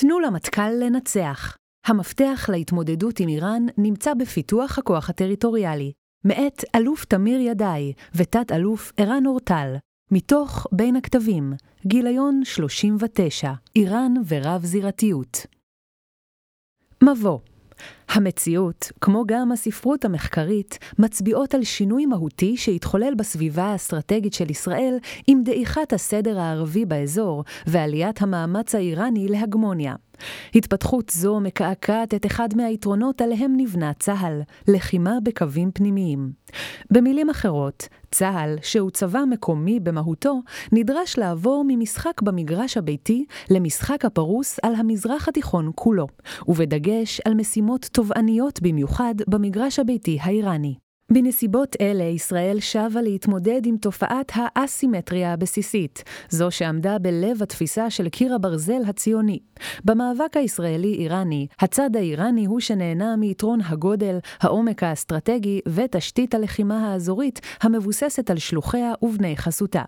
תנו למטכ"ל לנצח. המפתח להתמודדות עם איראן נמצא בפיתוח הכוח הטריטוריאלי, מאת אלוף תמיר ידעי ותת-אלוף ערן אורטל, מתוך בין הכתבים, גיליון 39, איראן ורב-זירתיות. מבוא המציאות, כמו גם הספרות המחקרית, מצביעות על שינוי מהותי שהתחולל בסביבה האסטרטגית של ישראל עם דעיכת הסדר הערבי באזור ועליית המאמץ האיראני להגמוניה. התפתחות זו מקעקעת את אחד מהיתרונות עליהם נבנה צה"ל, לחימה בקווים פנימיים. במילים אחרות, צה"ל, שהוא צבא מקומי במהותו, נדרש לעבור ממשחק במגרש הביתי למשחק הפרוס על המזרח התיכון כולו, ובדגש על משימות תובעניות במיוחד במגרש הביתי האיראני. בנסיבות אלה ישראל שבה להתמודד עם תופעת האסימטריה הבסיסית, זו שעמדה בלב התפיסה של קיר הברזל הציוני. במאבק הישראלי-איראני, הצד האיראני הוא שנהנה מיתרון הגודל, העומק האסטרטגי ותשתית הלחימה האזורית המבוססת על שלוחיה ובני חסותה.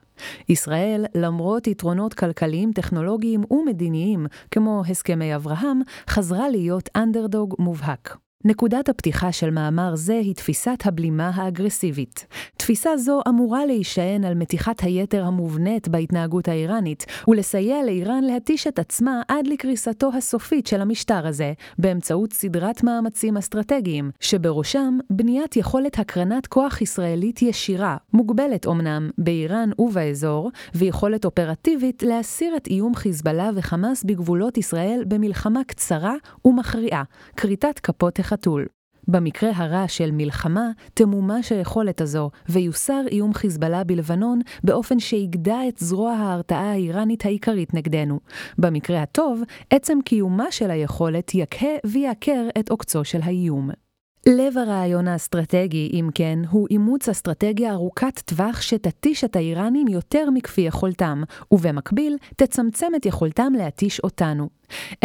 ישראל, למרות יתרונות כלכליים, טכנולוגיים ומדיניים, כמו הסכמי אברהם, חזרה להיות אנדרדוג מובהק. נקודת הפתיחה של מאמר זה היא תפיסת הבלימה האגרסיבית. תפיסה זו אמורה להישען על מתיחת היתר המובנית בהתנהגות האיראנית, ולסייע לאיראן להתיש את עצמה עד לקריסתו הסופית של המשטר הזה, באמצעות סדרת מאמצים אסטרטגיים, שבראשם בניית יכולת הקרנת כוח ישראלית ישירה, מוגבלת אמנם, באיראן ובאזור, ויכולת אופרטיבית להסיר את איום חיזבאללה וחמאס בגבולות ישראל במלחמה קצרה ומכריעה, כריתת כפות החתול. במקרה הרע של מלחמה, תמומש היכולת הזו, ויוסר איום חיזבאללה בלבנון באופן שיגדע את זרוע ההרתעה האיראנית העיקרית נגדנו. במקרה הטוב, עצם קיומה של היכולת יקהה ויעקר את עוקצו של האיום. לב הרעיון האסטרטגי, אם כן, הוא אימוץ אסטרטגיה ארוכת טווח שתתיש את האיראנים יותר מכפי יכולתם, ובמקביל תצמצם את יכולתם להתיש אותנו.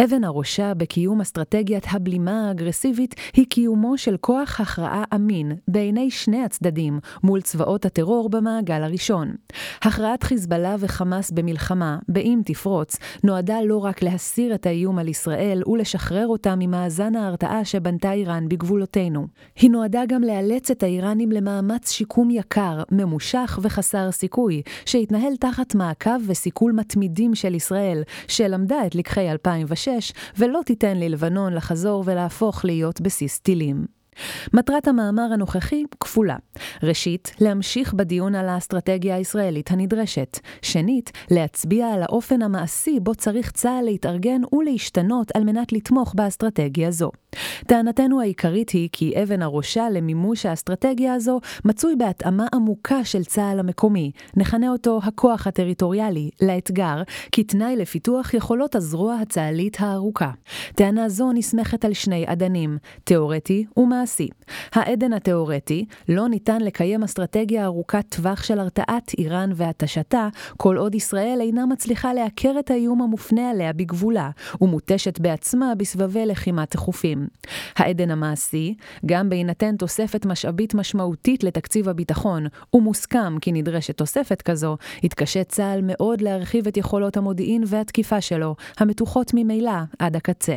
אבן הראשה בקיום אסטרטגיית הבלימה האגרסיבית היא קיומו של כוח הכרעה אמין בעיני שני הצדדים מול צבאות הטרור במעגל הראשון. הכרעת חיזבאללה וחמאס במלחמה, באם תפרוץ, נועדה לא רק להסיר את האיום על ישראל ולשחרר אותה ממאזן ההרתעה שבנתה איראן בגבולותינו. היא נועדה גם לאלץ את האיראנים למאמץ שיקום יקר, ממושך וחסר סיכוי, שהתנהל תחת מעקב וסיכול מתמידים של ישראל, שלמדה את לקחי 2000 2006, ולא תיתן ללבנון לחזור ולהפוך להיות בסיס טילים. מטרת המאמר הנוכחי כפולה. ראשית, להמשיך בדיון על האסטרטגיה הישראלית הנדרשת. שנית, להצביע על האופן המעשי בו צריך צה"ל להתארגן ולהשתנות על מנת לתמוך באסטרטגיה זו. טענתנו העיקרית היא כי אבן הראשה למימוש האסטרטגיה הזו מצוי בהתאמה עמוקה של צה"ל המקומי, נכנה אותו הכוח הטריטוריאלי, לאתגר, כתנאי לפיתוח יכולות הזרוע הצה"לית הארוכה. טענה זו נסמכת על שני אדנים, תאורטי ומעשי. מעשי. העדן התאורטי, לא ניתן לקיים אסטרטגיה ארוכת טווח של הרתעת איראן והתשתה, כל עוד ישראל אינה מצליחה לעקר את האיום המופנה עליה בגבולה, ומותשת בעצמה בסבבי לחימה תכופים. העדן המעשי, גם בהינתן תוספת משאבית משמעותית לתקציב הביטחון, ומוסכם כי נדרשת תוספת כזו, יתקשה צה"ל מאוד להרחיב את יכולות המודיעין והתקיפה שלו, המתוחות ממילא עד הקצה.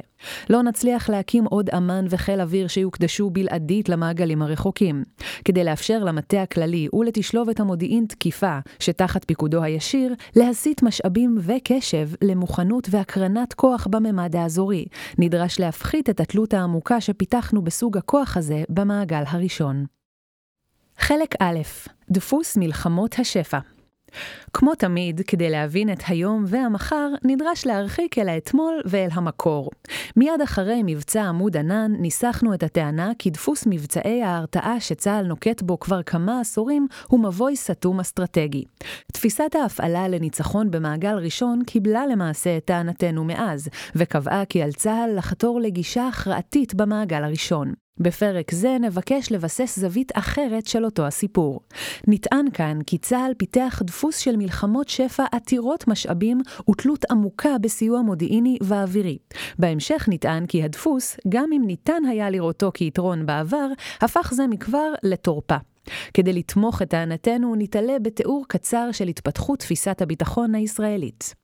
לא נצליח להקים עוד אמ"ן וחיל אוויר שיוקדשו בלעדית למעגלים הרחוקים. כדי לאפשר למטה הכללי ולתשלובת המודיעין תקיפה, שתחת פיקודו הישיר, להסיט משאבים וקשב למוכנות והקרנת כוח בממד האזורי. נדרש להפחית את התלות העמוקה שפיתחנו בסוג הכוח הזה במעגל הראשון. חלק א' דפוס מלחמות השפע כמו תמיד, כדי להבין את היום והמחר, נדרש להרחיק אל האתמול ואל המקור. מיד אחרי מבצע עמוד ענן, ניסחנו את הטענה כי דפוס מבצעי ההרתעה שצה"ל נוקט בו כבר כמה עשורים, הוא מבוי סתום אסטרטגי. תפיסת ההפעלה לניצחון במעגל ראשון קיבלה למעשה את טענתנו מאז, וקבעה כי על צה"ל לחתור לגישה הכרעתית במעגל הראשון. בפרק זה נבקש לבסס זווית אחרת של אותו הסיפור. נטען כאן כי צה"ל פיתח דפוס של מלחמות שפע עתירות משאבים ותלות עמוקה בסיוע מודיעיני ואווירי. בהמשך נטען כי הדפוס, גם אם ניתן היה לראותו כיתרון בעבר, הפך זה מכבר לתורפה. כדי לתמוך את טענתנו, נתעלה בתיאור קצר של התפתחות תפיסת הביטחון הישראלית.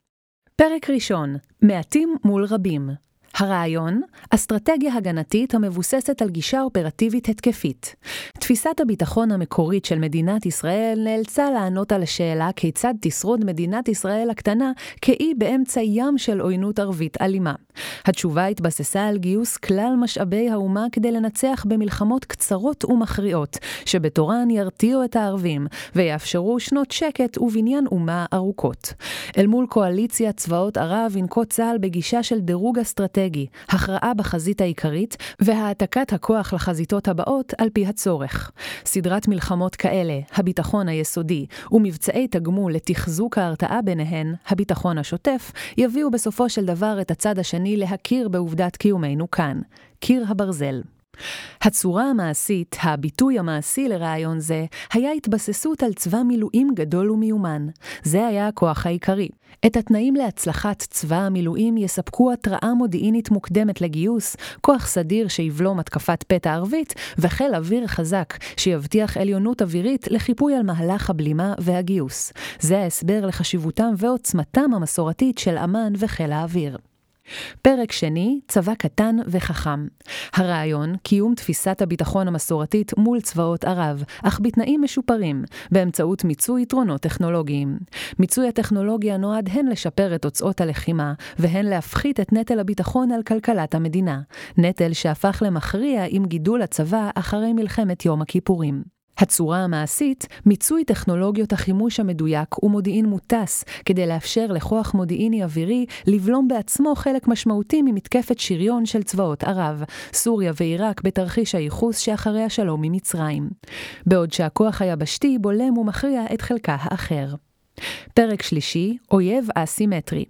פרק ראשון, מעטים מול רבים. הרעיון, אסטרטגיה הגנתית המבוססת על גישה אופרטיבית התקפית. תפיסת הביטחון המקורית של מדינת ישראל נאלצה לענות על השאלה כיצד תשרוד מדינת ישראל הקטנה כאי באמצע ים של עוינות ערבית אלימה. התשובה התבססה על גיוס כלל משאבי האומה כדי לנצח במלחמות קצרות ומכריעות, שבתורן ירתיעו את הערבים ויאפשרו שנות שקט ובניין אומה ארוכות. אל מול קואליציה צבאות ערב ינקוט צה"ל בגישה של דירוג אסטרטגי אסטרטגי, הכרעה בחזית העיקרית והעתקת הכוח לחזיתות הבאות על פי הצורך. סדרת מלחמות כאלה, הביטחון היסודי, ומבצעי תגמול לתחזוק ההרתעה ביניהן, הביטחון השוטף, יביאו בסופו של דבר את הצד השני להכיר בעובדת קיומנו כאן, קיר הברזל. הצורה המעשית, הביטוי המעשי לרעיון זה, היה התבססות על צבא מילואים גדול ומיומן. זה היה הכוח העיקרי. את התנאים להצלחת צבא המילואים יספקו התראה מודיעינית מוקדמת לגיוס, כוח סדיר שיבלום התקפת פתע ערבית, וחיל אוויר חזק שיבטיח עליונות אווירית לחיפוי על מהלך הבלימה והגיוס. זה ההסבר לחשיבותם ועוצמתם המסורתית של אמ"ן וחיל האוויר. פרק שני, צבא קטן וחכם. הרעיון, קיום תפיסת הביטחון המסורתית מול צבאות ערב, אך בתנאים משופרים, באמצעות מיצוי יתרונות טכנולוגיים. מיצוי הטכנולוגיה נועד הן לשפר את תוצאות הלחימה, והן להפחית את נטל הביטחון על כלכלת המדינה. נטל שהפך למכריע עם גידול הצבא אחרי מלחמת יום הכיפורים. הצורה המעשית, מיצוי טכנולוגיות החימוש המדויק ומודיעין מוטס, כדי לאפשר לכוח מודיעיני אווירי לבלום בעצמו חלק משמעותי ממתקפת שריון של צבאות ערב, סוריה ועיראק בתרחיש הייחוס שאחרי השלום ממצרים. בעוד שהכוח היבשתי בולם ומכריע את חלקה האחר. פרק שלישי, אויב אסימטרי.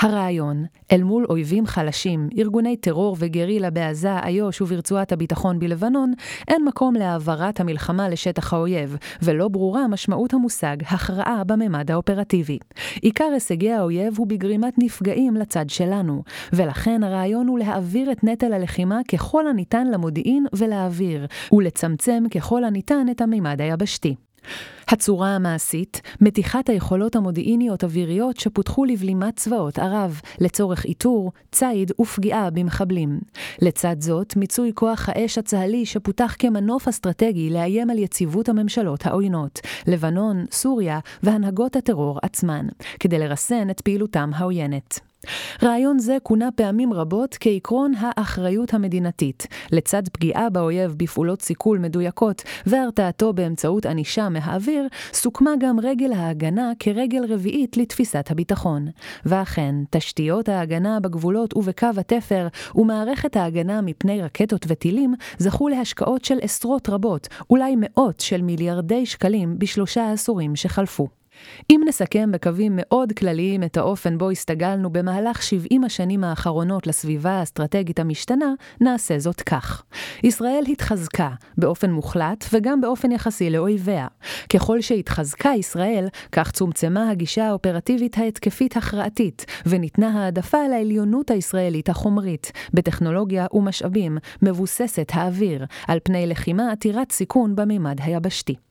הרעיון, אל מול אויבים חלשים, ארגוני טרור וגרילה בעזה, איו"ש וברצועת הביטחון בלבנון, אין מקום להעברת המלחמה לשטח האויב, ולא ברורה משמעות המושג הכרעה בממד האופרטיבי. עיקר הישגי האויב הוא בגרימת נפגעים לצד שלנו, ולכן הרעיון הוא להעביר את נטל הלחימה ככל הניתן למודיעין ולאוויר, ולצמצם ככל הניתן את הממד היבשתי. הצורה המעשית, מתיחת היכולות המודיעיניות אוויריות שפותחו לבלימת צבאות ערב, לצורך איתור, ציד ופגיעה במחבלים. לצד זאת, מיצוי כוח האש הצה"לי שפותח כמנוף אסטרטגי לאיים על יציבות הממשלות העוינות, לבנון, סוריה והנהגות הטרור עצמן, כדי לרסן את פעילותם העוינת. רעיון זה כונה פעמים רבות כעקרון האחריות המדינתית, לצד פגיעה באויב בפעולות סיכול מדויקות והרתעתו באמצעות ענישה מהאוויר, סוכמה גם רגל ההגנה כרגל רביעית לתפיסת הביטחון. ואכן, תשתיות ההגנה בגבולות ובקו התפר ומערכת ההגנה מפני רקטות וטילים זכו להשקעות של עשרות רבות, אולי מאות של מיליארדי שקלים בשלושה העשורים שחלפו. אם נסכם בקווים מאוד כלליים את האופן בו הסתגלנו במהלך 70 השנים האחרונות לסביבה האסטרטגית המשתנה, נעשה זאת כך. ישראל התחזקה, באופן מוחלט וגם באופן יחסי לאויביה. ככל שהתחזקה ישראל, כך צומצמה הגישה האופרטיבית ההתקפית הכרעתית, וניתנה העדפה לעליונות הישראלית החומרית, בטכנולוגיה ומשאבים, מבוססת האוויר, על פני לחימה עתירת סיכון בממד היבשתי.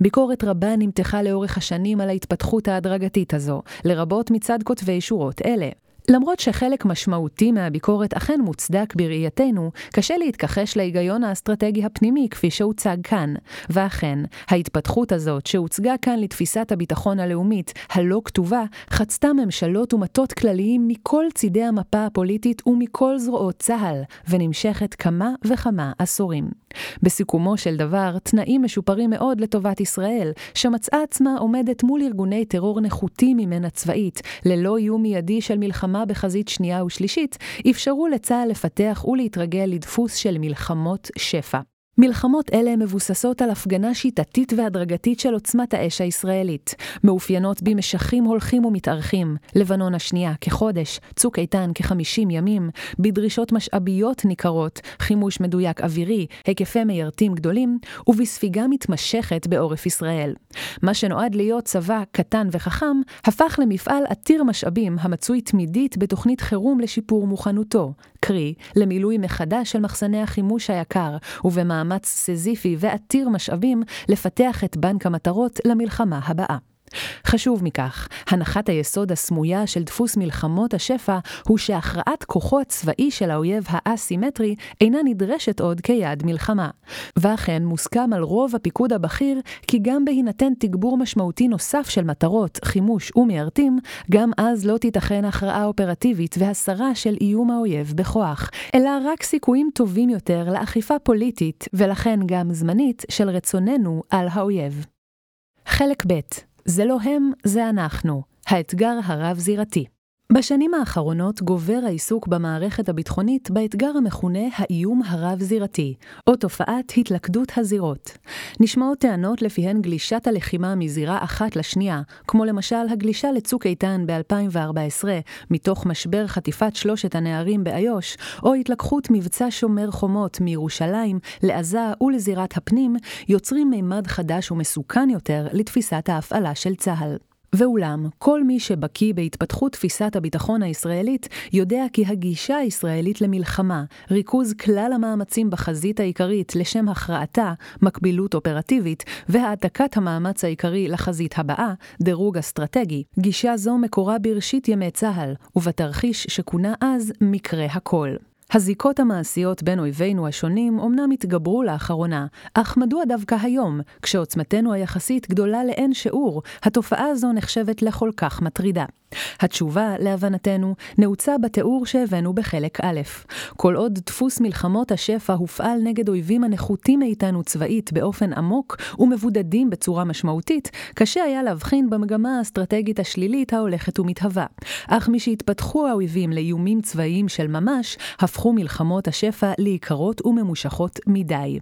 ביקורת רבה נמתחה לאורך השנים על ההתפתחות ההדרגתית הזו, לרבות מצד כותבי שורות אלה. למרות שחלק משמעותי מהביקורת אכן מוצדק בראייתנו, קשה להתכחש להיגיון האסטרטגי הפנימי כפי שהוצג כאן. ואכן, ההתפתחות הזאת שהוצגה כאן לתפיסת הביטחון הלאומית, הלא כתובה, חצתה ממשלות ומטות כלליים מכל צידי המפה הפוליטית ומכל זרועות צה"ל, ונמשכת כמה וכמה עשורים. בסיכומו של דבר, תנאים משופרים מאוד לטובת ישראל, שמצאה עצמה עומדת מול ארגוני טרור נחותים ממנה צבאית, ללא איום מיידי של מלחמה בחזית שנייה ושלישית, אפשרו לצה"ל לפתח ולהתרגל לדפוס של מלחמות שפע. מלחמות אלה מבוססות על הפגנה שיטתית והדרגתית של עוצמת האש הישראלית, מאופיינות במשכים הולכים ומתארכים, לבנון השנייה כחודש, צוק איתן כחמישים ימים, בדרישות משאביות ניכרות, חימוש מדויק אווירי, היקפי מיירטים גדולים, ובספיגה מתמשכת בעורף ישראל. מה שנועד להיות צבא קטן וחכם, הפך למפעל עתיר משאבים המצוי תמידית בתוכנית חירום לשיפור מוכנותו, קרי, למילוי מחדש של מחסני החימוש היקר, ובמאמץ סזיפי ועתיר משאבים לפתח את בנק המטרות למלחמה הבאה. חשוב מכך, הנחת היסוד הסמויה של דפוס מלחמות השפע הוא שהכרעת כוחו הצבאי של האויב האסימטרי אינה נדרשת עוד כיעד מלחמה. ואכן מוסכם על רוב הפיקוד הבכיר כי גם בהינתן תגבור משמעותי נוסף של מטרות, חימוש ומיירטים, גם אז לא תיתכן הכרעה אופרטיבית והסרה של איום האויב בכוח, אלא רק סיכויים טובים יותר לאכיפה פוליטית, ולכן גם זמנית, של רצוננו על האויב. חלק ב' זה לא הם, זה אנחנו. האתגר הרב-זירתי. בשנים האחרונות גובר העיסוק במערכת הביטחונית באתגר המכונה האיום הרב-זירתי, או תופעת התלכדות הזירות. נשמעות טענות לפיהן גלישת הלחימה מזירה אחת לשנייה, כמו למשל הגלישה לצוק איתן ב-2014, מתוך משבר חטיפת שלושת הנערים באיו"ש, או התלקחות מבצע שומר חומות מירושלים לעזה ולזירת הפנים, יוצרים מימד חדש ומסוכן יותר לתפיסת ההפעלה של צה"ל. ואולם, כל מי שבקיא בהתפתחות תפיסת הביטחון הישראלית, יודע כי הגישה הישראלית למלחמה, ריכוז כלל המאמצים בחזית העיקרית לשם הכרעתה, מקבילות אופרטיבית, והעתקת המאמץ העיקרי לחזית הבאה, דירוג אסטרטגי, גישה זו מקורה בראשית ימי צה"ל, ובתרחיש שכונה אז מקרה הכל. הזיקות המעשיות בין אויבינו השונים אומנם התגברו לאחרונה, אך מדוע דווקא היום, כשעוצמתנו היחסית גדולה לאין שיעור, התופעה הזו נחשבת לכל כך מטרידה? התשובה, להבנתנו, נעוצה בתיאור שהבאנו בחלק א'. כל עוד דפוס מלחמות השפע הופעל נגד אויבים הנחותים מאיתנו צבאית באופן עמוק ומבודדים בצורה משמעותית, קשה היה להבחין במגמה האסטרטגית השלילית ההולכת ומתהווה. אך משהתפתחו האויבים לאיומים צבאיים של ממש, הפכו מלחמות השפע לעיקרות וממושכות מדי.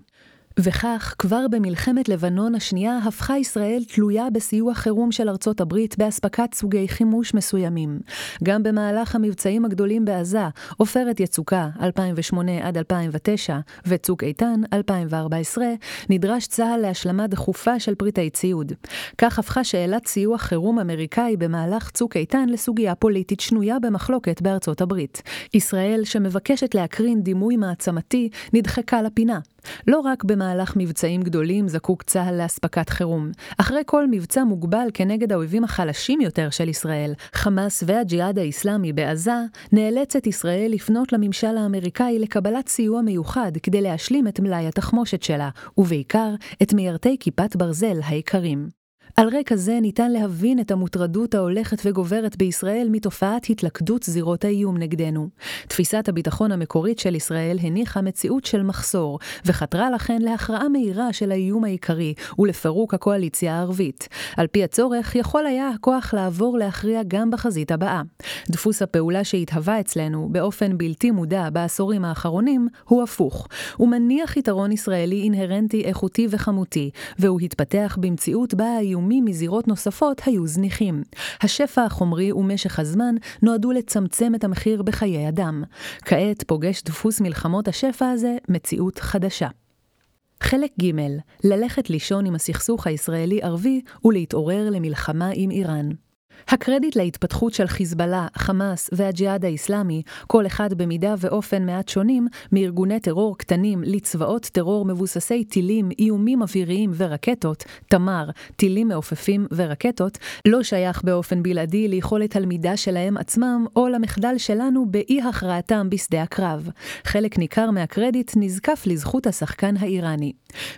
וכך, כבר במלחמת לבנון השנייה הפכה ישראל תלויה בסיוע חירום של ארצות הברית באספקת סוגי חימוש מסוימים. גם במהלך המבצעים הגדולים בעזה, עופרת יצוקה 2008 עד 2009 וצוק איתן 2014, נדרש צה"ל להשלמה דחופה של פריטי ציוד. כך הפכה שאלת סיוע חירום אמריקאי במהלך צוק איתן לסוגיה פוליטית שנויה במחלוקת בארצות הברית. ישראל, שמבקשת להקרין דימוי מעצמתי, נדחקה לפינה. לא רק במהלך מבצעים גדולים זקוק צה"ל לאספקת חירום. אחרי כל מבצע מוגבל כנגד האויבים החלשים יותר של ישראל, חמאס והג'יהאד האיסלאמי בעזה, נאלצת ישראל לפנות לממשל האמריקאי לקבלת סיוע מיוחד כדי להשלים את מלאי התחמושת שלה, ובעיקר את מיירטי כיפת ברזל היקרים. על רקע זה ניתן להבין את המוטרדות ההולכת וגוברת בישראל מתופעת התלכדות זירות האיום נגדנו. תפיסת הביטחון המקורית של ישראל הניחה מציאות של מחסור, וחתרה לכן להכרעה מהירה של האיום העיקרי ולפירוק הקואליציה הערבית. על פי הצורך, יכול היה הכוח לעבור להכריע גם בחזית הבאה. דפוס הפעולה שהתהווה אצלנו באופן בלתי מודע בעשורים האחרונים הוא הפוך. הוא מניח יתרון ישראלי אינהרנטי איכותי וכמותי, והוא התפתח במציאות בה האיום איומים מזירות נוספות היו זניחים. השפע החומרי ומשך הזמן נועדו לצמצם את המחיר בחיי אדם. כעת פוגש דפוס מלחמות השפע הזה מציאות חדשה. חלק ג' ללכת לישון עם הסכסוך הישראלי-ערבי ולהתעורר למלחמה עם איראן. הקרדיט להתפתחות של חיזבאללה, חמאס והג'יהאד האיסלאמי, כל אחד במידה ואופן מעט שונים, מארגוני טרור קטנים לצבאות טרור מבוססי טילים, איומים אוויריים ורקטות, תמר, טילים מעופפים ורקטות, לא שייך באופן בלעדי ליכולת הלמידה שלהם עצמם, או למחדל שלנו באי הכרעתם בשדה הקרב. חלק ניכר מהקרדיט נזקף לזכות השחקן האיראני.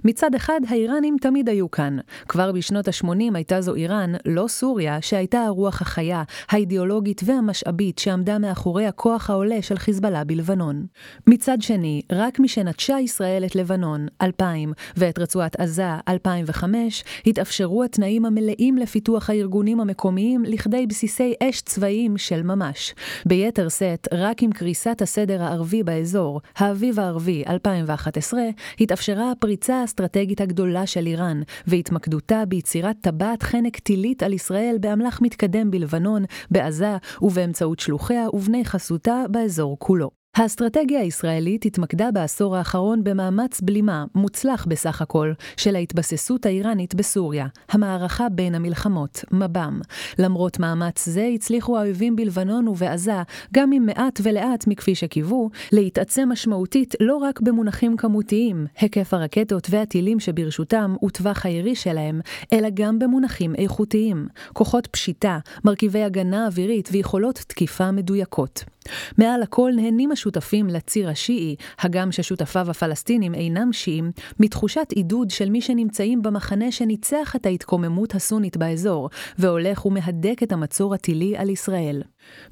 מצד אחד, האיראנים תמיד היו כאן. כבר בשנות ה-80 הייתה זו איראן, לא סוריה, שהייתה הרוח החיה, האידיאולוגית והמשאבית שעמדה מאחורי הכוח העולה של חיזבאללה בלבנון. מצד שני, רק משנטשה ישראל את לבנון, 2000, ואת רצועת עזה, 2005, התאפשרו התנאים המלאים לפיתוח הארגונים המקומיים לכדי בסיסי אש צבאיים של ממש. ביתר שאת, רק עם קריסת הסדר הערבי באזור, האביב הערבי 2011, התאפשרה הפריצה האסטרטגית הגדולה של איראן, והתמקדותה ביצירת טבעת חנק טילית על ישראל באמל"ח מתקדם בלבנון, בעזה ובאמצעות שלוחיה ובני חסותה באזור כולו. האסטרטגיה הישראלית התמקדה בעשור האחרון במאמץ בלימה, מוצלח בסך הכל, של ההתבססות האיראנית בסוריה, המערכה בין המלחמות, מב"ם. למרות מאמץ זה הצליחו האויבים בלבנון ובעזה, גם אם מעט ולאט מכפי שקיוו, להתעצם משמעותית לא רק במונחים כמותיים, היקף הרקטות והטילים שברשותם וטווח הירי שלהם, אלא גם במונחים איכותיים, כוחות פשיטה, מרכיבי הגנה אווירית ויכולות תקיפה מדויקות. מעל הכל נהנים השותפים לציר השיעי, הגם ששותפיו הפלסטינים אינם שיעים, מתחושת עידוד של מי שנמצאים במחנה שניצח את ההתקוממות הסונית באזור, והולך ומהדק את המצור הטילי על ישראל.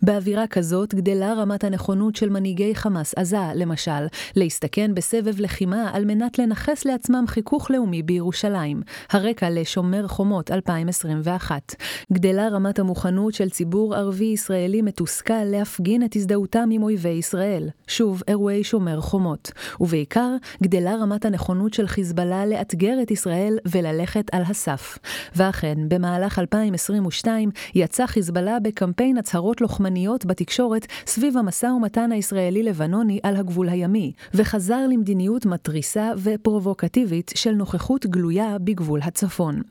באווירה כזאת גדלה רמת הנכונות של מנהיגי חמאס עזה, למשל, להסתכן בסבב לחימה על מנת לנכס לעצמם חיכוך לאומי בירושלים, הרקע לשומר חומות 2021. גדלה רמת המוכנות של ציבור ערבי-ישראלי מתוסכל להפגין את הזדהותם עם אויבי ישראל, שוב אירועי שומר חומות, ובעיקר גדלה רמת הנכונות של חיזבאללה לאתגר את ישראל וללכת על הסף. ואכן, במהלך 2022 יצא חיזבאללה בקמפיין הצהרות לוחמניות בתקשורת סביב המשא ומתן הישראלי-לבנוני על הגבול הימי, וחזר למדיניות מתריסה ופרובוקטיבית של נוכחות גלויה בגבול הצפון.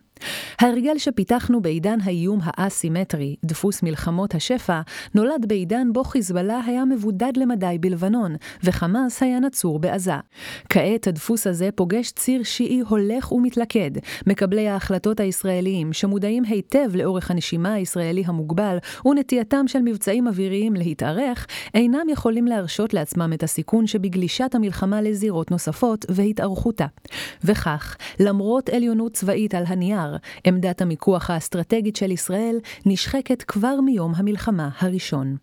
ההרגל שפיתחנו בעידן האיום האסימטרי, דפוס מלחמות השפע, נולד בעידן בו חיזבאללה היה מבודד למדי בלבנון, וחמאס היה נצור בעזה. כעת הדפוס הזה פוגש ציר שיעי הולך ומתלכד, מקבלי ההחלטות הישראליים, שמודעים היטב לאורך הנשימה הישראלי המוגבל, ונטייתם של מבצעים אוויריים להתארך, אינם יכולים להרשות לעצמם את הסיכון שבגלישת המלחמה לזירות נוספות והתארכותה. וכך, למרות עליונות צבאית על הנייר, כלומר, עמדת המיקוח האסטרטגית של ישראל נשחקת כבר מיום המלחמה הראשון.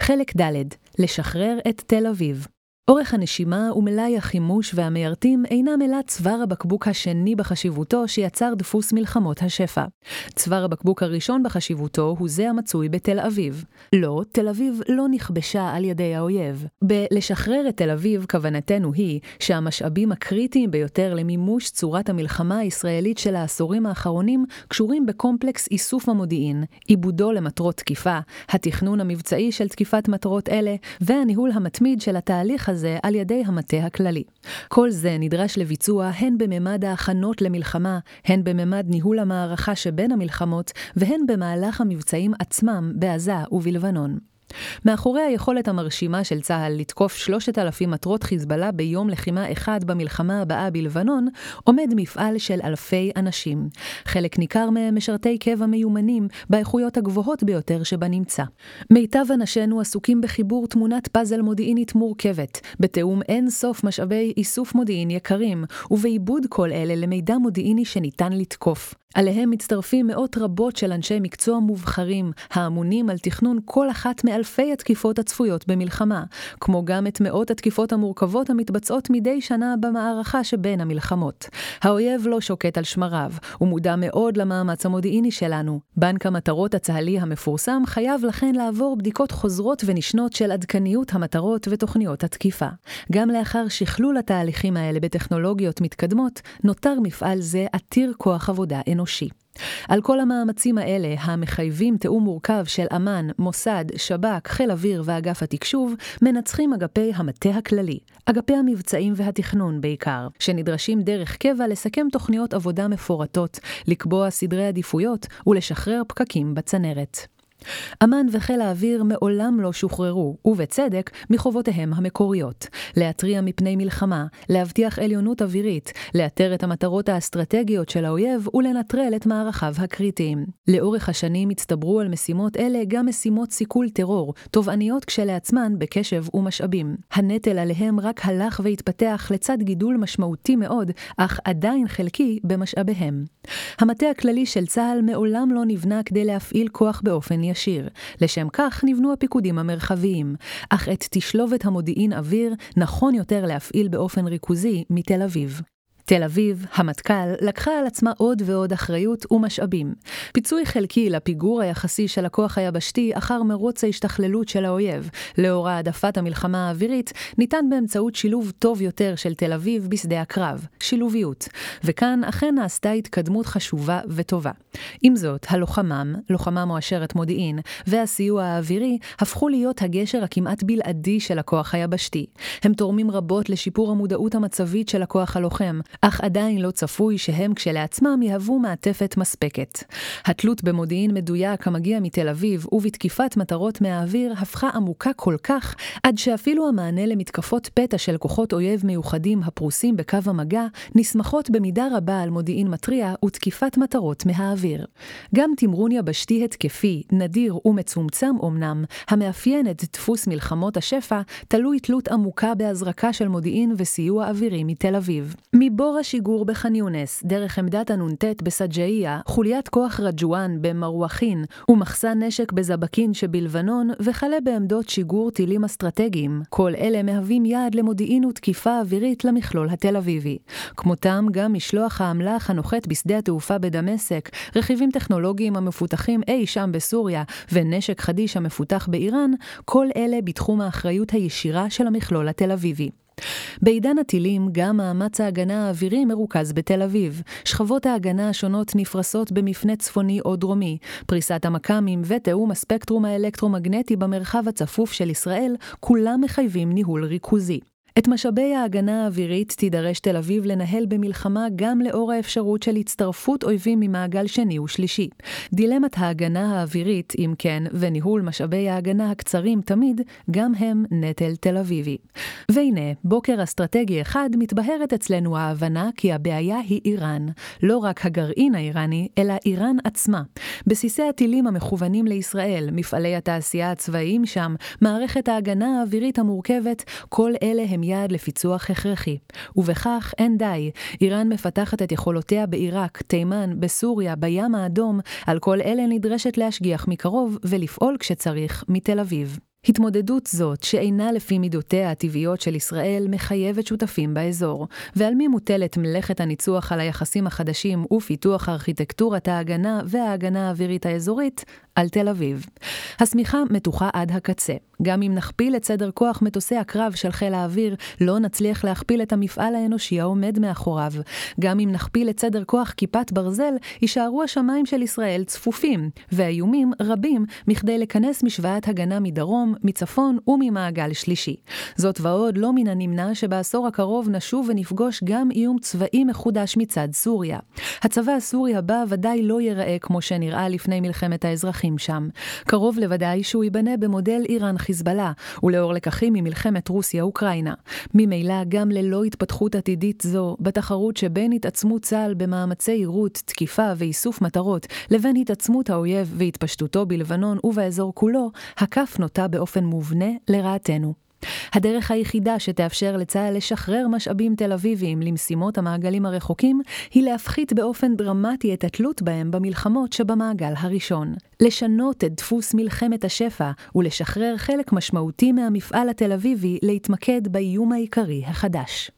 חלק ד' לשחרר את תל אביב אורך הנשימה ומלאי החימוש והמיירטים אינם אלא צוואר הבקבוק השני בחשיבותו שיצר דפוס מלחמות השפע. צוואר הבקבוק הראשון בחשיבותו הוא זה המצוי בתל אביב. לא, תל אביב לא נכבשה על ידי האויב. בלשחרר את תל אביב כוונתנו היא שהמשאבים הקריטיים ביותר למימוש צורת המלחמה הישראלית של העשורים האחרונים קשורים בקומפלקס איסוף המודיעין, עיבודו למטרות תקיפה, התכנון המבצעי של תקיפת מטרות אלה, והניהול המתמיד של התהליך הזה על ידי המטה הכללי. כל זה נדרש לביצוע הן בממד ההכנות למלחמה, הן בממד ניהול המערכה שבין המלחמות, והן במהלך המבצעים עצמם בעזה ובלבנון. מאחורי היכולת המרשימה של צה"ל לתקוף 3,000 מטרות חיזבאללה ביום לחימה אחד במלחמה הבאה בלבנון, עומד מפעל של אלפי אנשים. חלק ניכר מהם משרתי קבע מיומנים, באיכויות הגבוהות ביותר שבנמצא. מיטב אנשינו עסוקים בחיבור תמונת פאזל מודיעינית מורכבת, בתיאום אין סוף משאבי איסוף מודיעין יקרים, ובעיבוד כל אלה למידע מודיעיני שניתן לתקוף. עליהם מצטרפים מאות רבות של אנשי מקצוע מובחרים, האמונים על תכנון כל אחת מאלפי התקיפות הצפויות במלחמה, כמו גם את מאות התקיפות המורכבות המתבצעות מדי שנה במערכה שבין המלחמות. האויב לא שוקט על שמריו, הוא מודע מאוד למאמץ המודיעיני שלנו. בנק המטרות הצה"לי המפורסם חייב לכן לעבור בדיקות חוזרות ונשנות של עדכניות המטרות ותוכניות התקיפה. גם לאחר שכלול התהליכים האלה בטכנולוגיות מתקדמות, נותר מפעל זה עתיר כוח עבודה אנושי. אנושי. על כל המאמצים האלה, המחייבים תיאום מורכב של אמ"ן, מוסד, שב"כ, חיל אוויר ואגף התקשוב, מנצחים אגפי המטה הכללי, אגפי המבצעים והתכנון בעיקר, שנדרשים דרך קבע לסכם תוכניות עבודה מפורטות, לקבוע סדרי עדיפויות ולשחרר פקקים בצנרת. אמ"ן וחיל האוויר מעולם לא שוחררו, ובצדק, מחובותיהם המקוריות. להתריע מפני מלחמה, להבטיח עליונות אווירית, לאתר את המטרות האסטרטגיות של האויב ולנטרל את מערכיו הקריטיים. לאורך השנים הצטברו על משימות אלה גם משימות סיכול טרור, תובעניות כשלעצמן בקשב ומשאבים. הנטל עליהם רק הלך והתפתח לצד גידול משמעותי מאוד, אך עדיין חלקי במשאביהם. המטה הכללי של צה"ל מעולם לא נבנה כדי להפעיל כוח באופן ישיר. ישיר. לשם כך נבנו הפיקודים המרחביים, אך את תשלובת המודיעין אוויר נכון יותר להפעיל באופן ריכוזי מתל אביב. תל אביב, המטכ"ל, לקחה על עצמה עוד ועוד אחריות ומשאבים. פיצוי חלקי לפיגור היחסי של הכוח היבשתי אחר מרוץ ההשתכללות של האויב, לאור העדפת המלחמה האווירית, ניתן באמצעות שילוב טוב יותר של תל אביב בשדה הקרב, שילוביות. וכאן אכן נעשתה התקדמות חשובה וטובה. עם זאת, הלוחמם, לוחמה מואשרת מודיעין, והסיוע האווירי הפכו להיות הגשר הכמעט בלעדי של הכוח היבשתי. הם תורמים רבות לשיפור המודעות המצבית של הכוח הלוחם, אך עדיין לא צפוי שהם כשלעצמם יהוו מעטפת מספקת. התלות במודיעין מדויק המגיע מתל אביב ובתקיפת מטרות מהאוויר הפכה עמוקה כל כך, עד שאפילו המענה למתקפות פתע של כוחות אויב מיוחדים הפרוסים בקו המגע, נסמכות במידה רבה על מודיעין מתריע ותקיפת מטרות מהאוויר. גם תמרון יבשתי התקפי, נדיר ומצומצם אמנם, המאפיין את דפוס מלחמות השפע, תלוי תלות עמוקה בהזרקה של מודיעין וסיוע אווירי מתל אביב. מבור השיגור בח'אן יונס, דרך עמדת הנ"ט בסג'אעיה, חוליית כוח רג'ואן במרואחין, ומחסן נשק בזבקין שבלבנון, וכלה בעמדות שיגור טילים אסטרטגיים. כל אלה מהווים יעד למודיעין ותקיפה אווירית למכלול התל אביבי. כמותם גם משלוח האמל"ח הנוחת בשדה התעופה בדמשק, רכיבים טכנולוגיים המפותחים אי שם בסוריה, ונשק חדיש המפותח באיראן, כל אלה בתחום האחריות הישירה של המכלול התל אביבי. בעידן הטילים, גם מאמץ ההגנה האווירי מרוכז בתל אביב. שכבות ההגנה השונות נפרסות במפנה צפוני או דרומי. פריסת המכ"מים ותיאום הספקטרום האלקטרומגנטי במרחב הצפוף של ישראל, כולם מחייבים ניהול ריכוזי. את משאבי ההגנה האווירית תידרש תל אביב לנהל במלחמה גם לאור האפשרות של הצטרפות אויבים ממעגל שני ושלישי. דילמת ההגנה האווירית, אם כן, וניהול משאבי ההגנה הקצרים תמיד, גם הם נטל תל אביבי. והנה, בוקר אסטרטגי אחד מתבהרת אצלנו ההבנה כי הבעיה היא איראן. לא רק הגרעין האיראני, אלא איראן עצמה. בסיסי הטילים המכוונים לישראל, מפעלי התעשייה הצבאיים שם, מערכת ההגנה האווירית המורכבת, כל אלה הם יעד לפיצוח הכרחי. ובכך אין די. איראן מפתחת את יכולותיה בעיראק, תימן, בסוריה, בים האדום, על כל אלה נדרשת להשגיח מקרוב ולפעול כשצריך מתל אביב. התמודדות זאת, שאינה לפי מידותיה הטבעיות של ישראל, מחייבת שותפים באזור. ועל מי מוטלת מלאכת הניצוח על היחסים החדשים ופיתוח ארכיטקטורת ההגנה וההגנה האווירית האזורית? על תל אביב. השמיכה מתוחה עד הקצה. גם אם נכפיל את סדר כוח מטוסי הקרב של חיל האוויר, לא נצליח להכפיל את המפעל האנושי העומד מאחוריו. גם אם נכפיל את סדר כוח כיפת ברזל, יישארו השמיים של ישראל צפופים, והאיומים רבים מכדי לכנס משוואת הגנה מדרום, מצפון וממעגל שלישי. זאת ועוד, לא מן הנמנע שבעשור הקרוב נשוב ונפגוש גם איום צבאי מחודש מצד סוריה. הצבא הסורי הבא ודאי לא ייראה כמו שנראה לפני מלחמת האזרחים שם. קרוב לוודאי שהוא ייבנה במודל איראן חיזבאללה, ולאור לקחים ממלחמת רוסיה-אוקראינה. ממילא, גם ללא התפתחות עתידית זו, בתחרות שבין התעצמות צה"ל במאמצי יירוט, תקיפה ואיסוף מטרות, לבין התעצמות האויב והתפשטותו בלבנון ובאזור כולו, הכף נוטה באופן מובנה לרעתנו. הדרך היחידה שתאפשר לצה"ל לשחרר משאבים תל אביביים למשימות המעגלים הרחוקים, היא להפחית באופן דרמטי את התלות בהם במלחמות שבמעגל הראשון. לשנות את דפוס מלחמת השפע ולשחרר חלק משמעותי מהמפעל התל אביבי להתמקד באיום העיקרי החדש.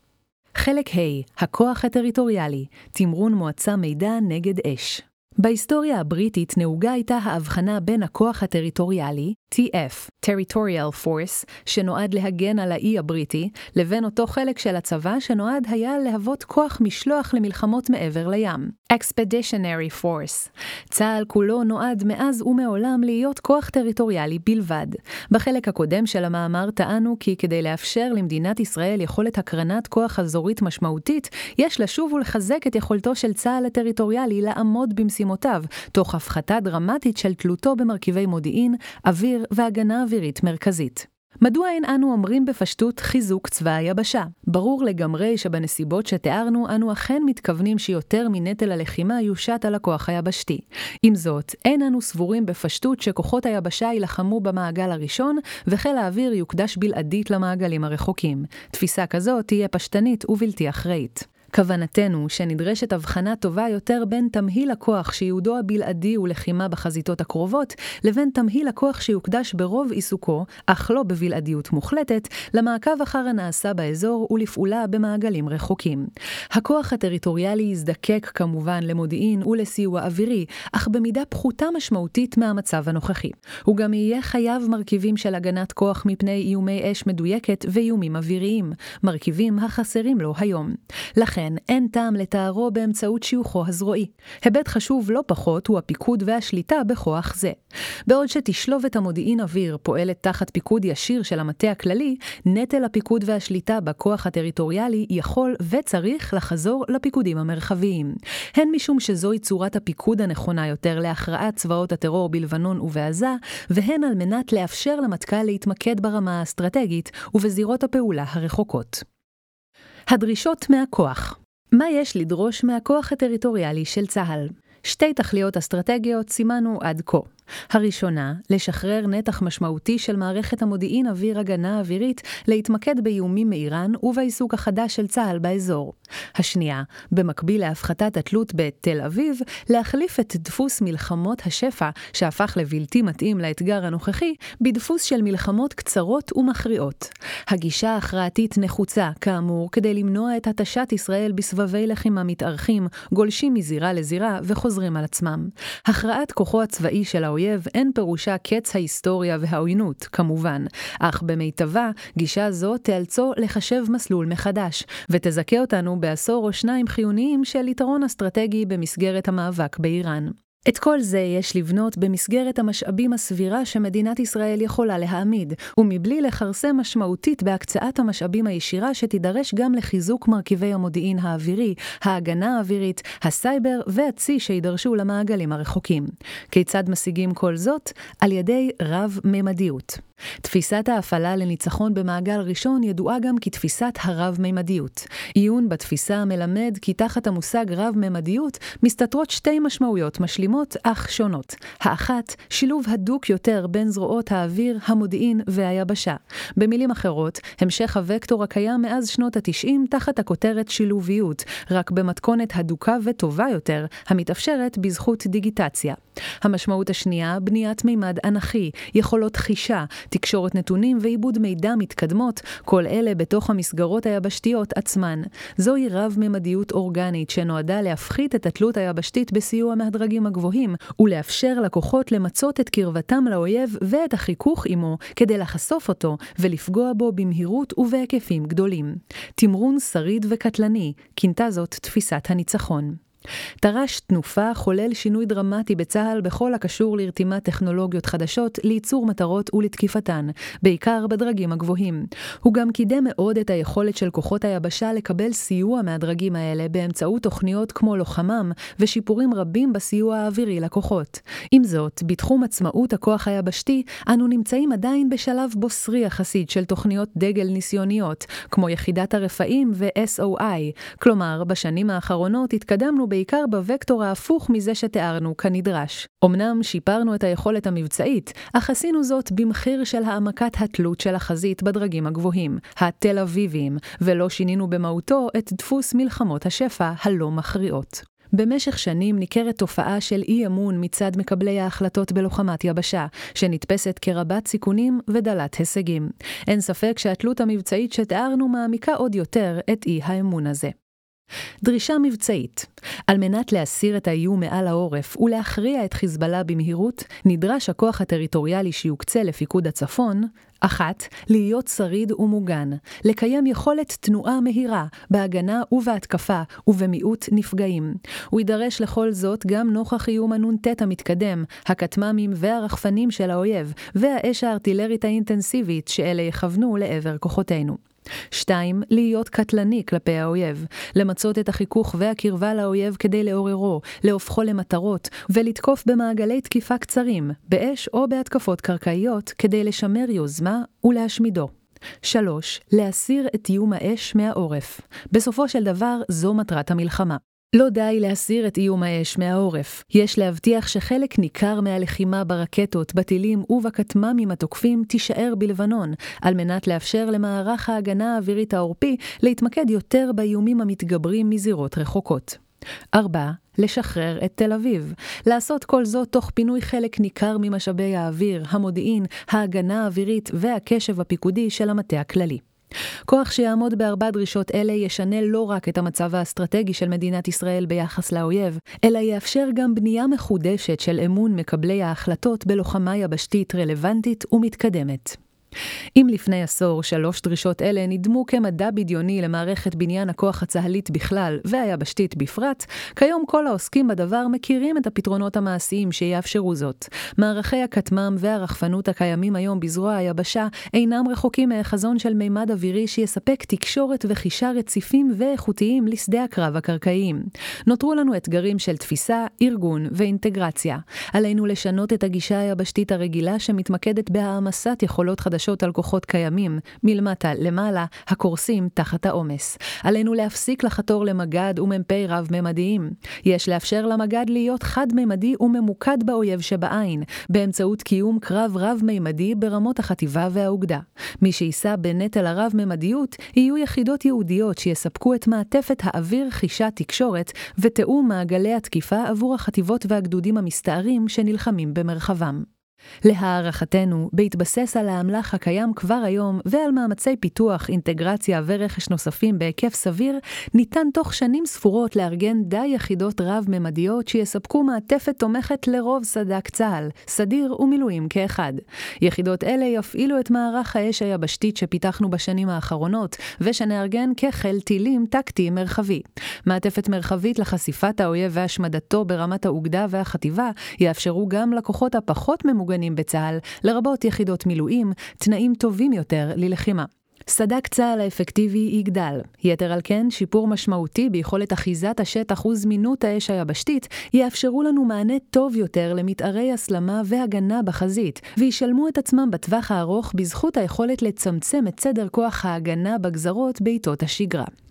חלק ה' הכוח הטריטוריאלי, תמרון מועצה מידע נגד אש. בהיסטוריה הבריטית נהוגה הייתה ההבחנה בין הכוח הטריטוריאלי, TF, Territorial Force, שנועד להגן על האי הבריטי, לבין אותו חלק של הצבא שנועד היה להוות כוח משלוח למלחמות מעבר לים, Expeditionary Force. צה"ל כולו נועד מאז ומעולם להיות כוח טריטוריאלי בלבד. בחלק הקודם של המאמר טענו כי כדי לאפשר למדינת ישראל יכולת הקרנת כוח אזורית משמעותית, יש לשוב ולחזק את יכולתו של צה"ל הטריטוריאלי לעמוד במשימותיו, תוך הפחתה דרמטית של תלותו במרכיבי מודיעין, אוויר והגנה אווירית מרכזית. מדוע אין אנו אומרים בפשטות חיזוק צבא היבשה? ברור לגמרי שבנסיבות שתיארנו, אנו אכן מתכוונים שיותר מנטל הלחימה יושת על הכוח היבשתי. עם זאת, אין אנו סבורים בפשטות שכוחות היבשה יילחמו במעגל הראשון, וחיל האוויר יוקדש בלעדית למעגלים הרחוקים. תפיסה כזאת תהיה פשטנית ובלתי אחראית. כוונתנו שנדרשת הבחנה טובה יותר בין תמהיל הכוח שייעודו הבלעדי הוא לחימה בחזיתות הקרובות, לבין תמהיל הכוח שיוקדש ברוב עיסוקו, אך לא בבלעדיות מוחלטת, למעקב אחר הנעשה באזור ולפעולה במעגלים רחוקים. הכוח הטריטוריאלי יזדקק כמובן למודיעין ולסיוע אווירי, אך במידה פחותה משמעותית מהמצב הנוכחי. הוא גם יהיה חייב מרכיבים של הגנת כוח מפני איומי אש מדויקת ואיומים אוויריים, מרכיבים החסרים לו היום. לכן, אין טעם לתארו באמצעות שיוכו הזרועי. היבט חשוב לא פחות הוא הפיקוד והשליטה בכוח זה. בעוד שתשלוב את המודיעין אוויר פועלת תחת פיקוד ישיר של המטה הכללי, נטל הפיקוד והשליטה בכוח הטריטוריאלי יכול וצריך לחזור לפיקודים המרחביים. הן משום שזוהי צורת הפיקוד הנכונה יותר להכרעת צבאות הטרור בלבנון ובעזה, והן על מנת לאפשר למטכ"ל להתמקד ברמה האסטרטגית ובזירות הפעולה הרחוקות. הדרישות מהכוח מה יש לדרוש מהכוח הטריטוריאלי של צה"ל? שתי תכליות אסטרטגיות סימנו עד כה. הראשונה, לשחרר נתח משמעותי של מערכת המודיעין אוויר הגנה אווירית להתמקד באיומים מאיראן ובעיסוק החדש של צה"ל באזור. השנייה, במקביל להפחתת התלות בתל אביב, להחליף את דפוס מלחמות השפע, שהפך לבלתי מתאים לאתגר הנוכחי, בדפוס של מלחמות קצרות ומכריעות. הגישה ההכרעתית נחוצה, כאמור, כדי למנוע את התשת ישראל בסבבי לחימה מתארכים, גולשים מזירה לזירה וחוזרים על עצמם. הכרעת כוחו הצבאי של העולם האויב אין פירושה קץ ההיסטוריה והעוינות, כמובן, אך במיטבה, גישה זו תיאלצו לחשב מסלול מחדש, ותזכה אותנו בעשור או שניים חיוניים של יתרון אסטרטגי במסגרת המאבק באיראן. את כל זה יש לבנות במסגרת המשאבים הסבירה שמדינת ישראל יכולה להעמיד, ומבלי לכרסם משמעותית בהקצאת המשאבים הישירה שתידרש גם לחיזוק מרכיבי המודיעין האווירי, ההגנה האווירית, הסייבר והצי שידרשו למעגלים הרחוקים. כיצד משיגים כל זאת? על ידי רב-ממדיות. תפיסת ההפעלה לניצחון במעגל ראשון ידועה גם כתפיסת הרב-ממדיות. עיון בתפיסה מלמד כי תחת המושג רב-ממדיות מסתתרות שתי משמעויות משלימות אך שונות. האחת, שילוב הדוק יותר בין זרועות האוויר, המודיעין והיבשה. במילים אחרות, המשך הוקטור הקיים מאז שנות ה-90 תחת הכותרת שילוביות, רק במתכונת הדוקה וטובה יותר, המתאפשרת בזכות דיגיטציה. המשמעות השנייה, בניית מימד אנכי, יכולות חישה, תקשורת נתונים ועיבוד מידע מתקדמות, כל אלה בתוך המסגרות היבשתיות עצמן. זוהי רב-ממדיות אורגנית שנועדה להפחית את התלות היבשתית בסיוע מהדרגים הגבוהים, ולאפשר לכוחות למצות את קרבתם לאויב ואת החיכוך עמו, כדי לחשוף אותו ולפגוע בו במהירות ובהיקפים גדולים. תמרון שריד וקטלני, כינתה זאת תפיסת הניצחון. תר"ש תנופה חולל שינוי דרמטי בצה"ל בכל הקשור לרתימת טכנולוגיות חדשות לייצור מטרות ולתקיפתן, בעיקר בדרגים הגבוהים. הוא גם קידם מאוד את היכולת של כוחות היבשה לקבל סיוע מהדרגים האלה באמצעות תוכניות כמו לוחמם ושיפורים רבים בסיוע האווירי לכוחות. עם זאת, בתחום עצמאות הכוח היבשתי, אנו נמצאים עדיין בשלב בוסרי יחסית של תוכניות דגל ניסיוניות, כמו יחידת הרפאים ו-SOI, כלומר, בשנים האחרונות התקדמנו בעיקר בווקטור ההפוך מזה שתיארנו כנדרש. אמנם שיפרנו את היכולת המבצעית, אך עשינו זאת במחיר של העמקת התלות של החזית בדרגים הגבוהים, התל אביביים, ולא שינינו במהותו את דפוס מלחמות השפע הלא מכריעות. במשך שנים ניכרת תופעה של אי אמון מצד מקבלי ההחלטות בלוחמת יבשה, שנתפסת כרבת סיכונים ודלת הישגים. אין ספק שהתלות המבצעית שתיארנו מעמיקה עוד יותר את אי האמון הזה. דרישה מבצעית על מנת להסיר את האיום מעל העורף ולהכריע את חיזבאללה במהירות, נדרש הכוח הטריטוריאלי שיוקצה לפיקוד הצפון, אחת, להיות שריד ומוגן, לקיים יכולת תנועה מהירה, בהגנה ובהתקפה, ובמיעוט נפגעים. הוא יידרש לכל זאת גם נוכח איום הנ"ט המתקדם, הכטמ"מים והרחפנים של האויב, והאש הארטילרית האינטנסיבית שאלה יכוונו לעבר כוחותינו. 2. להיות קטלני כלפי האויב, למצות את החיכוך והקרבה לאויב כדי לעוררו, להופכו למטרות, ולתקוף במעגלי תקיפה קצרים, באש או בהתקפות קרקעיות, כדי לשמר יוזמה ולהשמידו. 3. להסיר את איום האש מהעורף. בסופו של דבר, זו מטרת המלחמה. לא די להסיר את איום האש מהעורף, יש להבטיח שחלק ניכר מהלחימה ברקטות, בטילים ובכטמ"מים התוקפים תישאר בלבנון, על מנת לאפשר למערך ההגנה האווירית העורפי להתמקד יותר באיומים המתגברים מזירות רחוקות. 4. לשחרר את תל אביב. לעשות כל זאת תוך פינוי חלק ניכר ממשאבי האוויר, המודיעין, ההגנה האווירית והקשב הפיקודי של המטה הכללי. כוח שיעמוד בארבע דרישות אלה ישנה לא רק את המצב האסטרטגי של מדינת ישראל ביחס לאויב, אלא יאפשר גם בנייה מחודשת של אמון מקבלי ההחלטות בלוחמה יבשתית רלוונטית ומתקדמת. אם לפני עשור שלוש דרישות אלה נדמו כמדע בדיוני למערכת בניין הכוח הצה"לית בכלל והיבשתית בפרט, כיום כל העוסקים בדבר מכירים את הפתרונות המעשיים שיאפשרו זאת. מערכי הכטמ"ם והרחפנות הקיימים היום בזרוע היבשה אינם רחוקים מהחזון של מימד אווירי שיספק תקשורת וחישה רציפים ואיכותיים לשדה הקרב הקרקעיים. נותרו לנו אתגרים של תפיסה, ארגון ואינטגרציה. עלינו לשנות את הגישה היבשתית הרגילה שמתמקדת בהעמסת יכולות חדשות חדשות על כוחות קיימים, מלמטה למעלה, הקורסים תחת העומס. עלינו להפסיק לחתור למג"ד ומ"פ רב-ממדיים. יש לאפשר למג"ד להיות חד-ממדי וממוקד באויב שבעין, באמצעות קיום קרב רב-ממדי ברמות החטיבה והאוגדה. מי שיישא בנטל הרב-ממדיות יהיו יחידות ייעודיות שיספקו את מעטפת האוויר חישה תקשורת ותיאום מעגלי התקיפה עבור החטיבות והגדודים המסתערים שנלחמים במרחבם. להערכתנו, בהתבסס על האמל"ח הקיים כבר היום ועל מאמצי פיתוח, אינטגרציה ורכש נוספים בהיקף סביר, ניתן תוך שנים ספורות לארגן די יחידות רב-ממדיות שיספקו מעטפת תומכת לרוב סד"כ צה"ל, סדיר ומילואים כאחד. יחידות אלה יפעילו את מערך האש היבשתית שפיתחנו בשנים האחרונות, ושנארגן כחיל טילים טקטי מרחבי. מעטפת מרחבית לחשיפת האויב והשמדתו ברמת האוגדה והחטיבה יאפשרו גם לכוחות הפחות ממוגנים מוגנים בצה"ל, לרבות יחידות מילואים, תנאים טובים יותר ללחימה. סד"כ צה"ל האפקטיבי יגדל. יתר על כן, שיפור משמעותי ביכולת אחיזת השטח וזמינות האש היבשתית יאפשרו לנו מענה טוב יותר למתארי הסלמה והגנה בחזית, וישלמו את עצמם בטווח הארוך בזכות היכולת לצמצם את סדר כוח ההגנה בגזרות בעיתות השגרה.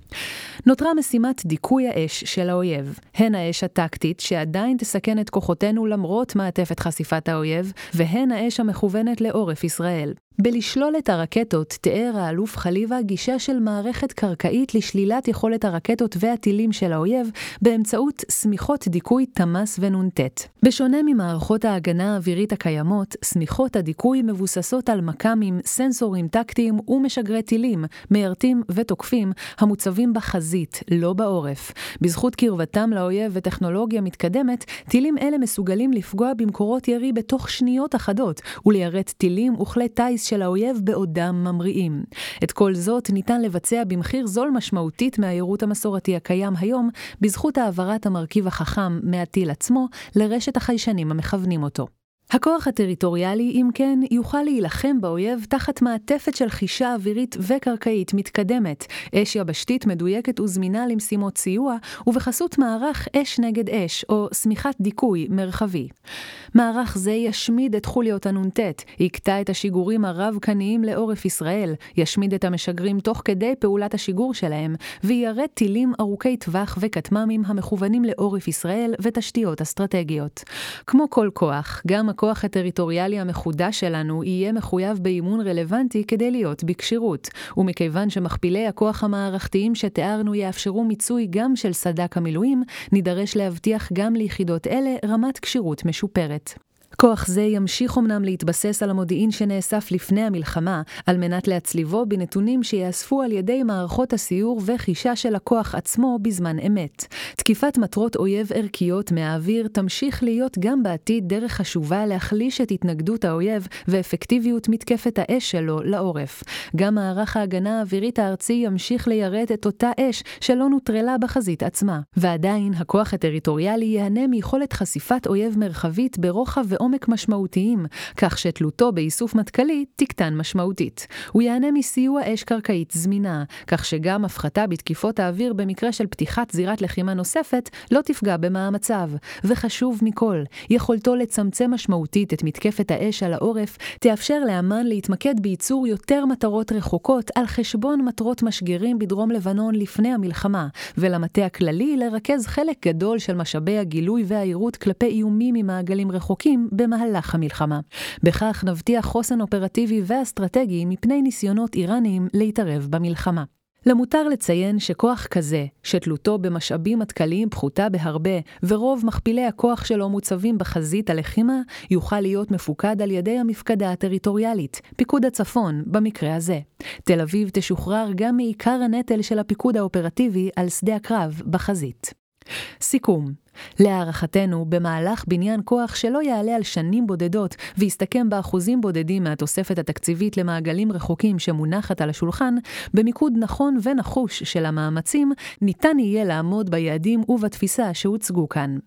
נותרה משימת דיכוי האש של האויב, הן האש הטקטית, שעדיין תסכן את כוחותינו למרות מעטפת חשיפת האויב, והן האש המכוונת לעורף ישראל. בלשלול את הרקטות, תיאר האלוף חליבה גישה של מערכת קרקעית לשלילת יכולת הרקטות והטילים של האויב באמצעות שמיכות דיכוי תמ"ס ונ"ט. בשונה ממערכות ההגנה האווירית הקיימות, שמיכות הדיכוי מבוססות על מכ"מים, סנסורים טקטיים ומשגרי טילים, מיירטים ותוקפים, המוצבים בחזית, לא בעורף. בזכות קרבתם לאויב וטכנולוגיה מתקדמת, טילים אלה מסוגלים לפגוע במקורות ירי בתוך שניות אחדות, וליירט טילים וכלי טיס של האויב בעודם ממריאים. את כל זאת ניתן לבצע במחיר זול משמעותית מהיירוט המסורתי הקיים היום, בזכות העברת המרכיב החכם מהטיל עצמו לרשת החיישנים המכוונים אותו. הכוח הטריטוריאלי, אם כן, יוכל להילחם באויב תחת מעטפת של חישה אווירית וקרקעית מתקדמת, אש יבשתית מדויקת וזמינה למשימות סיוע, ובחסות מערך אש נגד אש, או שמיכת דיכוי מרחבי. מערך זה ישמיד את חוליות הנ"ט, יקטע את השיגורים הרב-קניים לעורף ישראל, ישמיד את המשגרים תוך כדי פעולת השיגור שלהם, ויירט טילים ארוכי טווח וכטמ"מים המכוונים לעורף ישראל ותשתיות אסטרטגיות. כמו כל כוח, גם הכוח הטריטוריאלי המחודש שלנו יהיה מחויב באימון רלוונטי כדי להיות בכשירות, ומכיוון שמכפילי הכוח המערכתיים שתיארנו יאפשרו מיצוי גם של סד"כ המילואים, נידרש להבטיח גם ליחידות אלה רמת כשירות משופרת. כוח זה ימשיך אמנם להתבסס על המודיעין שנאסף לפני המלחמה, על מנת להצליבו בנתונים שיאספו על ידי מערכות הסיור וחישה של הכוח עצמו בזמן אמת. תקיפת מטרות אויב ערכיות מהאוויר תמשיך להיות גם בעתיד דרך חשובה להחליש את התנגדות האויב ואפקטיביות מתקפת האש שלו לעורף. גם מערך ההגנה האווירית הארצי ימשיך ליירט את אותה אש שלא נוטרלה בחזית עצמה. ועדיין, הכוח הטריטוריאלי ייהנה מיכולת חשיפת אויב מרחבית ברוחב ועומק עומק משמעותיים, כך שתלותו באיסוף מטכ"לי תקטן משמעותית. הוא ייהנה מסיוע אש קרקעית זמינה, כך שגם הפחתה בתקיפות האוויר במקרה של פתיחת זירת לחימה נוספת לא תפגע במאמציו. וחשוב מכל, יכולתו לצמצם משמעותית את מתקפת האש על העורף, תאפשר לאמ"ן להתמקד בייצור יותר מטרות רחוקות על חשבון מטרות משגרים בדרום לבנון לפני המלחמה, ולמטה הכללי לרכז חלק גדול של משאבי הגילוי והעירות כלפי איומים ממעגלים רחוקים במהלך המלחמה. בכך נבטיח חוסן אופרטיבי ואסטרטגי מפני ניסיונות איראניים להתערב במלחמה. למותר לציין שכוח כזה, שתלותו במשאבים מטכ"ליים פחותה בהרבה, ורוב מכפילי הכוח שלו מוצבים בחזית הלחימה, יוכל להיות מפוקד על ידי המפקדה הטריטוריאלית, פיקוד הצפון, במקרה הזה. תל אביב תשוחרר גם מעיקר הנטל של הפיקוד האופרטיבי על שדה הקרב בחזית. סיכום להערכתנו, במהלך בניין כוח שלא יעלה על שנים בודדות ויסתכם באחוזים בודדים מהתוספת התקציבית למעגלים רחוקים שמונחת על השולחן, במיקוד נכון ונחוש של המאמצים, ניתן יהיה לעמוד ביעדים ובתפיסה שהוצגו כאן.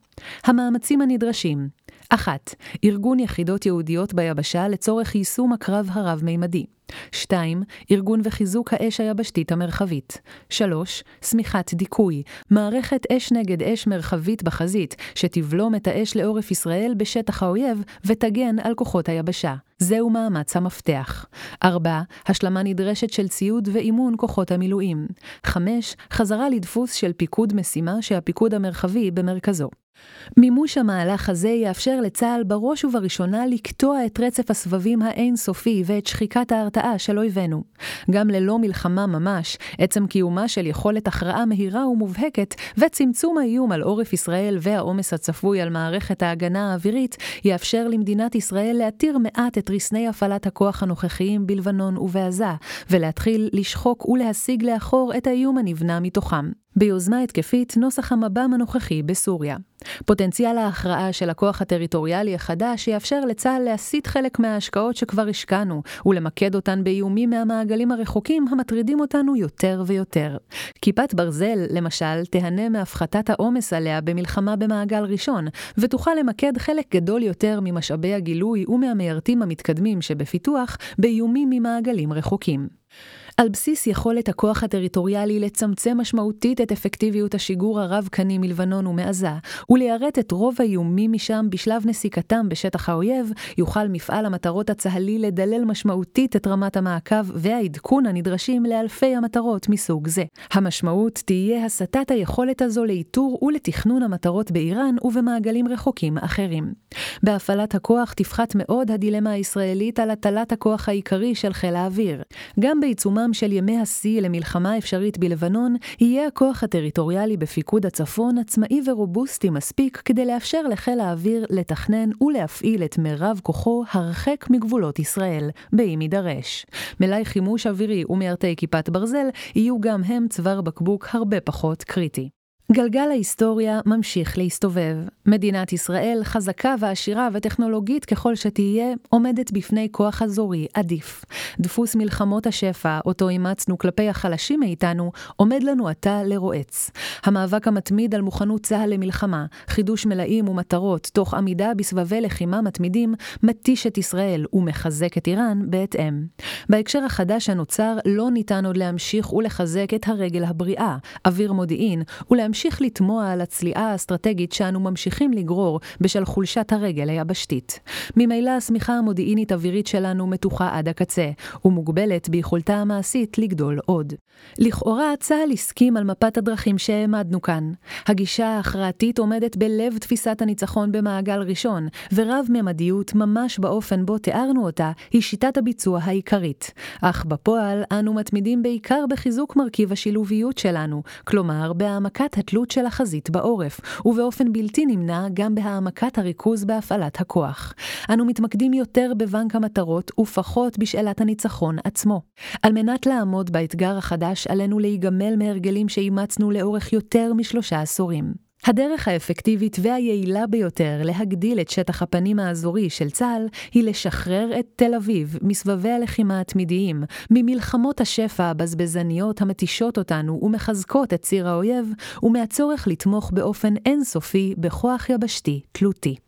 המאמצים הנדרשים 1. ארגון יחידות יהודיות ביבשה לצורך יישום הקרב הרב-מימדי. 2. ארגון וחיזוק האש היבשתית המרחבית. 3. שמיכת דיכוי, מערכת אש נגד אש מרחבית בחזית, שתבלום את האש לעורף ישראל בשטח האויב ותגן על כוחות היבשה. זהו מאמץ המפתח. 4. השלמה נדרשת של ציוד ואימון כוחות המילואים. 5. חזרה לדפוס של פיקוד משימה שהפיקוד המרחבי במרכזו. מימוש המהלך הזה יאפשר לצה"ל בראש ובראשונה לקטוע את רצף הסבבים האינסופי ואת שחיקת ההרתעה של אויבינו. גם ללא מלחמה ממש, עצם קיומה של יכולת הכרעה מהירה ומובהקת וצמצום האיום על עורף ישראל והעומס הצפוי על מערכת ההגנה האווירית, יאפשר למדינת ישראל להתיר מעט את רסני הפעלת הכוח הנוכחיים בלבנון ובעזה, ולהתחיל לשחוק ולהשיג לאחור את האיום הנבנה מתוכם. ביוזמה התקפית נוסח המב"ם הנוכחי בסוריה. פוטנציאל ההכרעה של הכוח הטריטוריאלי החדש יאפשר לצה"ל להסיט חלק מההשקעות שכבר השקענו, ולמקד אותן באיומים מהמעגלים הרחוקים המטרידים אותנו יותר ויותר. כיפת ברזל, למשל, תיהנה מהפחתת העומס עליה במלחמה במעגל ראשון, ותוכל למקד חלק גדול יותר ממשאבי הגילוי ומהמיירטים המתקדמים שבפיתוח באיומים ממעגלים רחוקים. על בסיס יכולת הכוח הטריטוריאלי לצמצם משמעותית את אפקטיביות השיגור הרב-קני מלבנון ומעזה, וליירט את רוב האיומים משם בשלב נסיקתם בשטח האויב, יוכל מפעל המטרות הצה"לי לדלל משמעותית את רמת המעקב והעדכון הנדרשים לאלפי המטרות מסוג זה. המשמעות תהיה הסטת היכולת הזו לאיתור ולתכנון המטרות באיראן ובמעגלים רחוקים אחרים. בהפעלת הכוח תפחת מאוד הדילמה הישראלית על הטלת הכוח העיקרי של חיל האוויר. גם בעיצומם סיומם של ימי השיא למלחמה אפשרית בלבנון, יהיה הכוח הטריטוריאלי בפיקוד הצפון עצמאי ורובוסטי מספיק כדי לאפשר לחיל האוויר לתכנן ולהפעיל את מירב כוחו הרחק מגבולות ישראל, באם יידרש. מלאי חימוש אווירי ומיירטי כיפת ברזל יהיו גם הם צוואר בקבוק הרבה פחות קריטי. גלגל ההיסטוריה ממשיך להסתובב. מדינת ישראל, חזקה ועשירה וטכנולוגית ככל שתהיה, עומדת בפני כוח אזורי עדיף. דפוס מלחמות השפע, אותו אימצנו כלפי החלשים מאיתנו, עומד לנו עתה לרועץ. המאבק המתמיד על מוכנות צה"ל למלחמה, חידוש מלאים ומטרות, תוך עמידה בסבבי לחימה מתמידים, מתיש את ישראל ומחזק את איראן בהתאם. בהקשר החדש הנוצר, לא ניתן עוד להמשיך ולחזק את הרגל הבריאה, אוויר מודיעין, ולהמשיך להמשיך לתמוה על הצליעה האסטרטגית שאנו ממשיכים לגרור בשל חולשת הרגל היבשתית. ממילא השמיכה המודיעינית-אווירית שלנו מתוחה עד הקצה, ומוגבלת ביכולתה המעשית לגדול עוד. לכאורה צה"ל הסכים על מפת הדרכים שהעמדנו כאן. הגישה ההכרעתית עומדת בלב תפיסת הניצחון במעגל ראשון, ורב-ממדיות, ממש באופן בו תיארנו אותה, היא שיטת הביצוע העיקרית. אך בפועל, אנו מתמידים בעיקר בחיזוק מרכיב השילוביות שלנו, כלומר, בהעמקת התלות של החזית בעורף, ובאופן בלתי נמנע גם בהעמקת הריכוז בהפעלת הכוח. אנו מתמקדים יותר בבנק המטרות ופחות בשאלת הניצחון עצמו. על מנת לעמוד באתגר החדש, עלינו להיגמל מהרגלים שאימצנו לאורך יותר משלושה עשורים. הדרך האפקטיבית והיעילה ביותר להגדיל את שטח הפנים האזורי של צה"ל היא לשחרר את תל אביב מסבבי הלחימה התמידיים, ממלחמות השפע הבזבזניות המתישות אותנו ומחזקות את ציר האויב, ומהצורך לתמוך באופן אינסופי בכוח יבשתי תלותי.